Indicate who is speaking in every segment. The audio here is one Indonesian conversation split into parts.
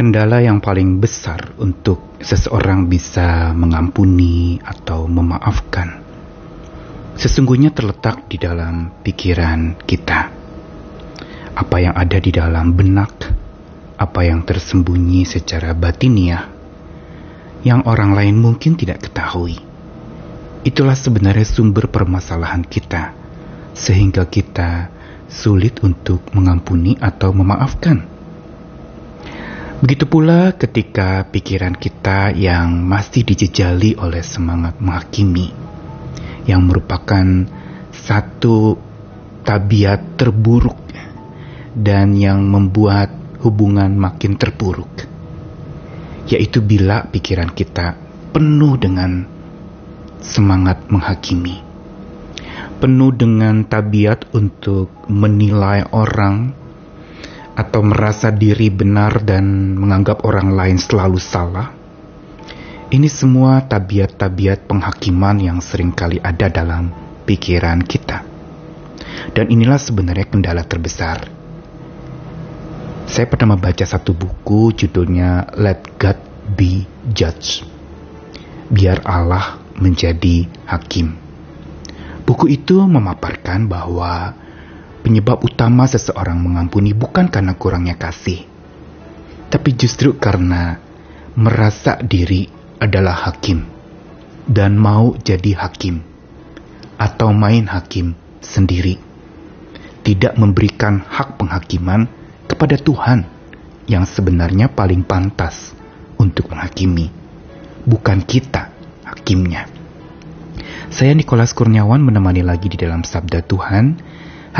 Speaker 1: Kendala yang paling besar untuk seseorang bisa mengampuni atau memaafkan sesungguhnya terletak di dalam pikiran kita. Apa yang ada di dalam benak, apa yang tersembunyi secara batiniah, yang orang lain mungkin tidak ketahui. Itulah sebenarnya sumber permasalahan kita, sehingga kita sulit untuk mengampuni atau memaafkan. Begitu pula ketika pikiran kita yang masih dijejali oleh semangat menghakimi, yang merupakan satu tabiat terburuk dan yang membuat hubungan makin terpuruk, yaitu bila pikiran kita penuh dengan semangat menghakimi, penuh dengan tabiat untuk menilai orang atau merasa diri benar dan menganggap orang lain selalu salah. Ini semua tabiat-tabiat penghakiman yang sering kali ada dalam pikiran kita. Dan inilah sebenarnya kendala terbesar. Saya pernah membaca satu buku judulnya Let God Be Judge. Biar Allah menjadi hakim. Buku itu memaparkan bahwa Penyebab utama seseorang mengampuni bukan karena kurangnya kasih, tapi justru karena merasa diri adalah hakim dan mau jadi hakim atau main hakim sendiri. Tidak memberikan hak penghakiman kepada Tuhan yang sebenarnya paling pantas untuk menghakimi, bukan kita hakimnya. Saya Nikolas Kurniawan menemani lagi di dalam Sabda Tuhan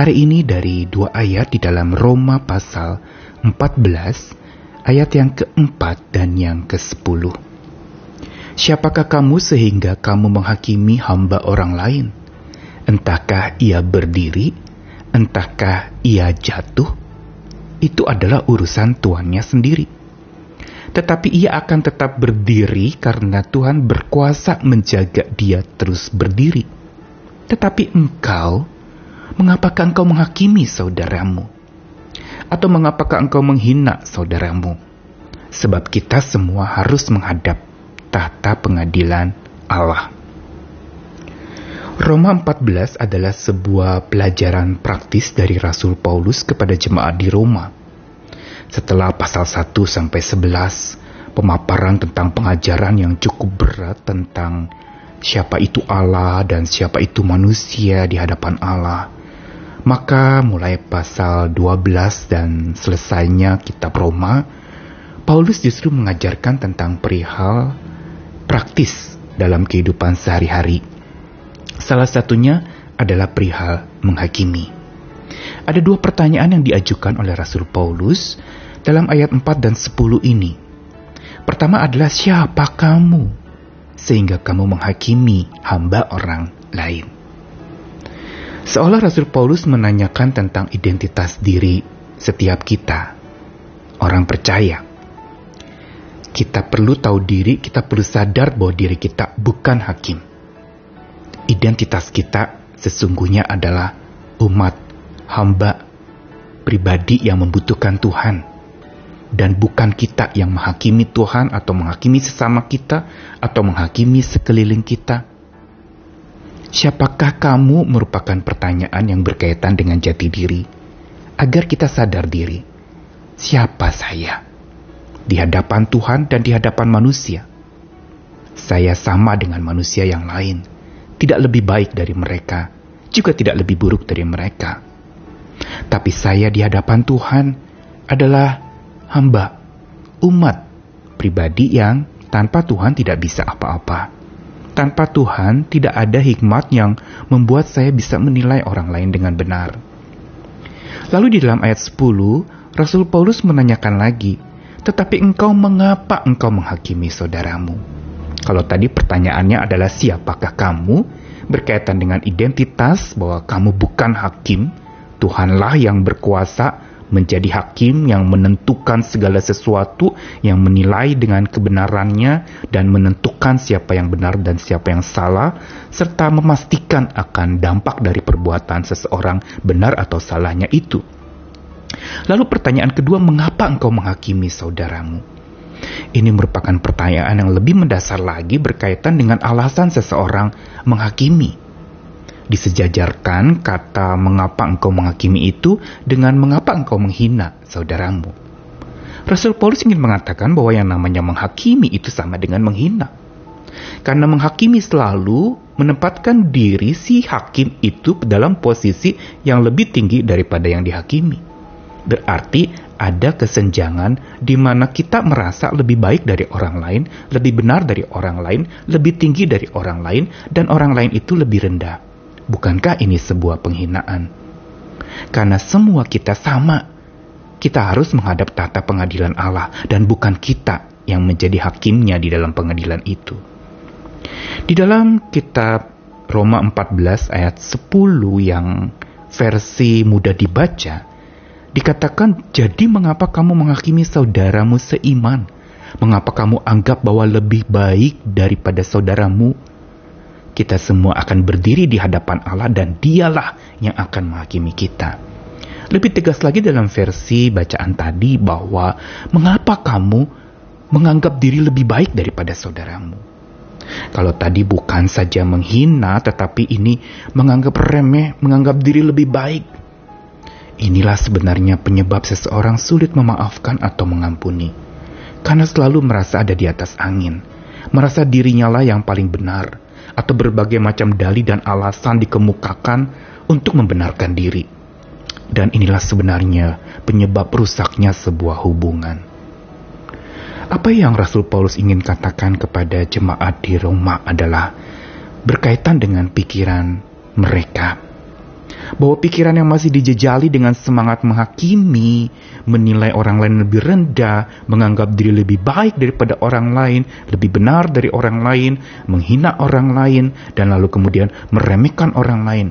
Speaker 1: Hari ini dari dua ayat di dalam Roma pasal 14 ayat yang keempat dan yang ke sepuluh. Siapakah kamu sehingga kamu menghakimi hamba orang lain? Entahkah ia berdiri, entahkah ia jatuh? Itu adalah urusan tuannya sendiri. Tetapi ia akan tetap berdiri karena Tuhan berkuasa menjaga dia terus berdiri. Tetapi engkau Mengapakah engkau menghakimi saudaramu? Atau mengapakah engkau menghina saudaramu? Sebab kita semua harus menghadap tahta pengadilan Allah. Roma 14 adalah sebuah pelajaran praktis dari Rasul Paulus kepada jemaat di Roma. Setelah pasal 1 sampai 11, pemaparan tentang pengajaran yang cukup berat tentang siapa itu Allah dan siapa itu manusia di hadapan Allah maka mulai pasal 12 dan selesainya kitab Roma, Paulus justru mengajarkan tentang perihal praktis dalam kehidupan sehari-hari. Salah satunya adalah perihal menghakimi. Ada dua pertanyaan yang diajukan oleh Rasul Paulus dalam ayat 4 dan 10 ini. Pertama adalah siapa kamu sehingga kamu menghakimi hamba orang lain. Seolah Rasul Paulus menanyakan tentang identitas diri setiap kita, orang percaya. Kita perlu tahu diri, kita perlu sadar bahwa diri kita bukan hakim. Identitas kita sesungguhnya adalah umat, hamba, pribadi yang membutuhkan Tuhan. Dan bukan kita yang menghakimi Tuhan atau menghakimi sesama kita atau menghakimi sekeliling kita Siapakah kamu merupakan pertanyaan yang berkaitan dengan jati diri, agar kita sadar diri. Siapa saya? Di hadapan Tuhan dan di hadapan manusia. Saya sama dengan manusia yang lain, tidak lebih baik dari mereka, juga tidak lebih buruk dari mereka. Tapi saya di hadapan Tuhan adalah hamba, umat, pribadi yang tanpa Tuhan tidak bisa apa-apa tanpa Tuhan, tidak ada hikmat yang membuat saya bisa menilai orang lain dengan benar. Lalu di dalam ayat 10, Rasul Paulus menanyakan lagi, tetapi engkau mengapa engkau menghakimi saudaramu? Kalau tadi pertanyaannya adalah siapakah kamu, berkaitan dengan identitas bahwa kamu bukan hakim, Tuhanlah yang berkuasa menjadi hakim yang menentukan segala sesuatu, yang menilai dengan kebenarannya dan menentukan siapa yang benar dan siapa yang salah, serta memastikan akan dampak dari perbuatan seseorang benar atau salahnya itu. Lalu pertanyaan kedua, mengapa engkau menghakimi saudaramu? Ini merupakan pertanyaan yang lebih mendasar lagi berkaitan dengan alasan seseorang menghakimi. Disejajarkan kata mengapa engkau menghakimi itu dengan mengapa engkau menghina saudaramu. Rasul Paulus ingin mengatakan bahwa yang namanya menghakimi itu sama dengan menghina. Karena menghakimi selalu menempatkan diri si hakim itu dalam posisi yang lebih tinggi daripada yang dihakimi. Berarti ada kesenjangan di mana kita merasa lebih baik dari orang lain, lebih benar dari orang lain, lebih tinggi dari orang lain, dan orang lain itu lebih rendah. Bukankah ini sebuah penghinaan? Karena semua kita sama. Kita harus menghadap tata pengadilan Allah dan bukan kita yang menjadi hakimnya di dalam pengadilan itu. Di dalam kitab Roma 14 ayat 10 yang versi mudah dibaca, Dikatakan, jadi mengapa kamu menghakimi saudaramu seiman? Mengapa kamu anggap bahwa lebih baik daripada saudaramu? Kita semua akan berdiri di hadapan Allah dan dialah yang akan menghakimi kita. Lebih tegas lagi dalam versi bacaan tadi bahwa mengapa kamu menganggap diri lebih baik daripada saudaramu? Kalau tadi bukan saja menghina, tetapi ini menganggap remeh, menganggap diri lebih baik Inilah sebenarnya penyebab seseorang sulit memaafkan atau mengampuni. Karena selalu merasa ada di atas angin, merasa dirinya lah yang paling benar, atau berbagai macam dalih dan alasan dikemukakan untuk membenarkan diri. Dan inilah sebenarnya penyebab rusaknya sebuah hubungan. Apa yang Rasul Paulus ingin katakan kepada jemaat di Roma adalah berkaitan dengan pikiran mereka bahwa pikiran yang masih dijejali dengan semangat menghakimi, menilai orang lain lebih rendah, menganggap diri lebih baik daripada orang lain, lebih benar dari orang lain, menghina orang lain, dan lalu kemudian meremehkan orang lain.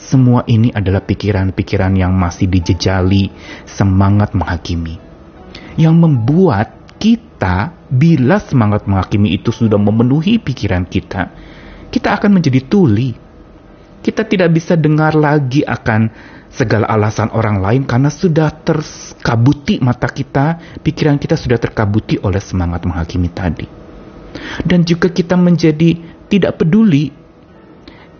Speaker 1: Semua ini adalah pikiran-pikiran yang masih dijejali semangat menghakimi. Yang membuat kita, bila semangat menghakimi itu sudah memenuhi pikiran kita, kita akan menjadi tuli kita tidak bisa dengar lagi akan segala alasan orang lain karena sudah terkabuti mata kita, pikiran kita sudah terkabuti oleh semangat menghakimi tadi. Dan juga kita menjadi tidak peduli.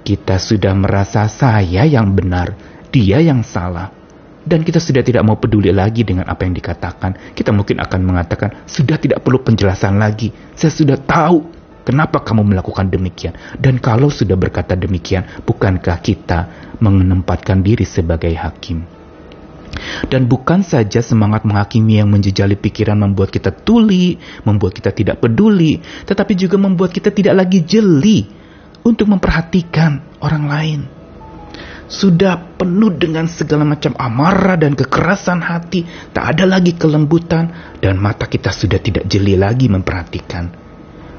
Speaker 1: Kita sudah merasa saya yang benar, dia yang salah. Dan kita sudah tidak mau peduli lagi dengan apa yang dikatakan. Kita mungkin akan mengatakan, sudah tidak perlu penjelasan lagi. Saya sudah tahu Kenapa kamu melakukan demikian? Dan kalau sudah berkata demikian, bukankah kita menempatkan diri sebagai hakim? Dan bukan saja semangat menghakimi yang menjejali pikiran membuat kita tuli, membuat kita tidak peduli, tetapi juga membuat kita tidak lagi jeli untuk memperhatikan orang lain. Sudah penuh dengan segala macam amarah dan kekerasan hati, tak ada lagi kelembutan, dan mata kita sudah tidak jeli lagi memperhatikan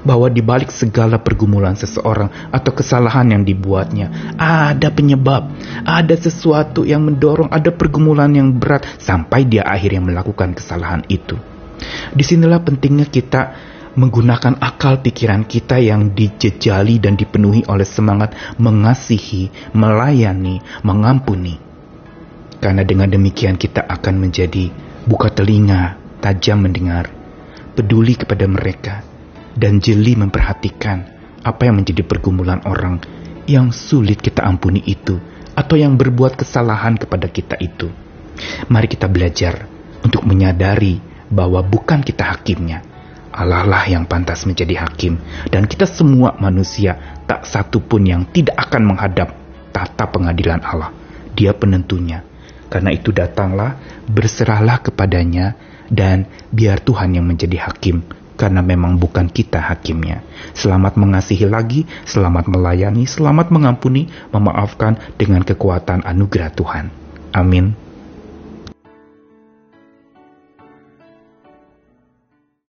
Speaker 1: bahwa di balik segala pergumulan seseorang atau kesalahan yang dibuatnya, ada penyebab, ada sesuatu yang mendorong, ada pergumulan yang berat sampai dia akhirnya melakukan kesalahan itu. Di sinilah pentingnya kita menggunakan akal pikiran kita yang dijejali dan dipenuhi oleh semangat mengasihi, melayani, mengampuni. Karena dengan demikian kita akan menjadi buka telinga, tajam mendengar, peduli kepada mereka, dan jeli memperhatikan apa yang menjadi pergumulan orang yang sulit kita ampuni itu atau yang berbuat kesalahan kepada kita itu. Mari kita belajar untuk menyadari bahwa bukan kita hakimnya. Allah lah yang pantas menjadi hakim dan kita semua manusia tak satu pun yang tidak akan menghadap tata pengadilan Allah. Dia penentunya. Karena itu datanglah, berserahlah kepadanya dan biar Tuhan yang menjadi hakim karena memang bukan kita hakimnya. Selamat mengasihi lagi, selamat melayani, selamat mengampuni, memaafkan dengan kekuatan anugerah Tuhan. Amin.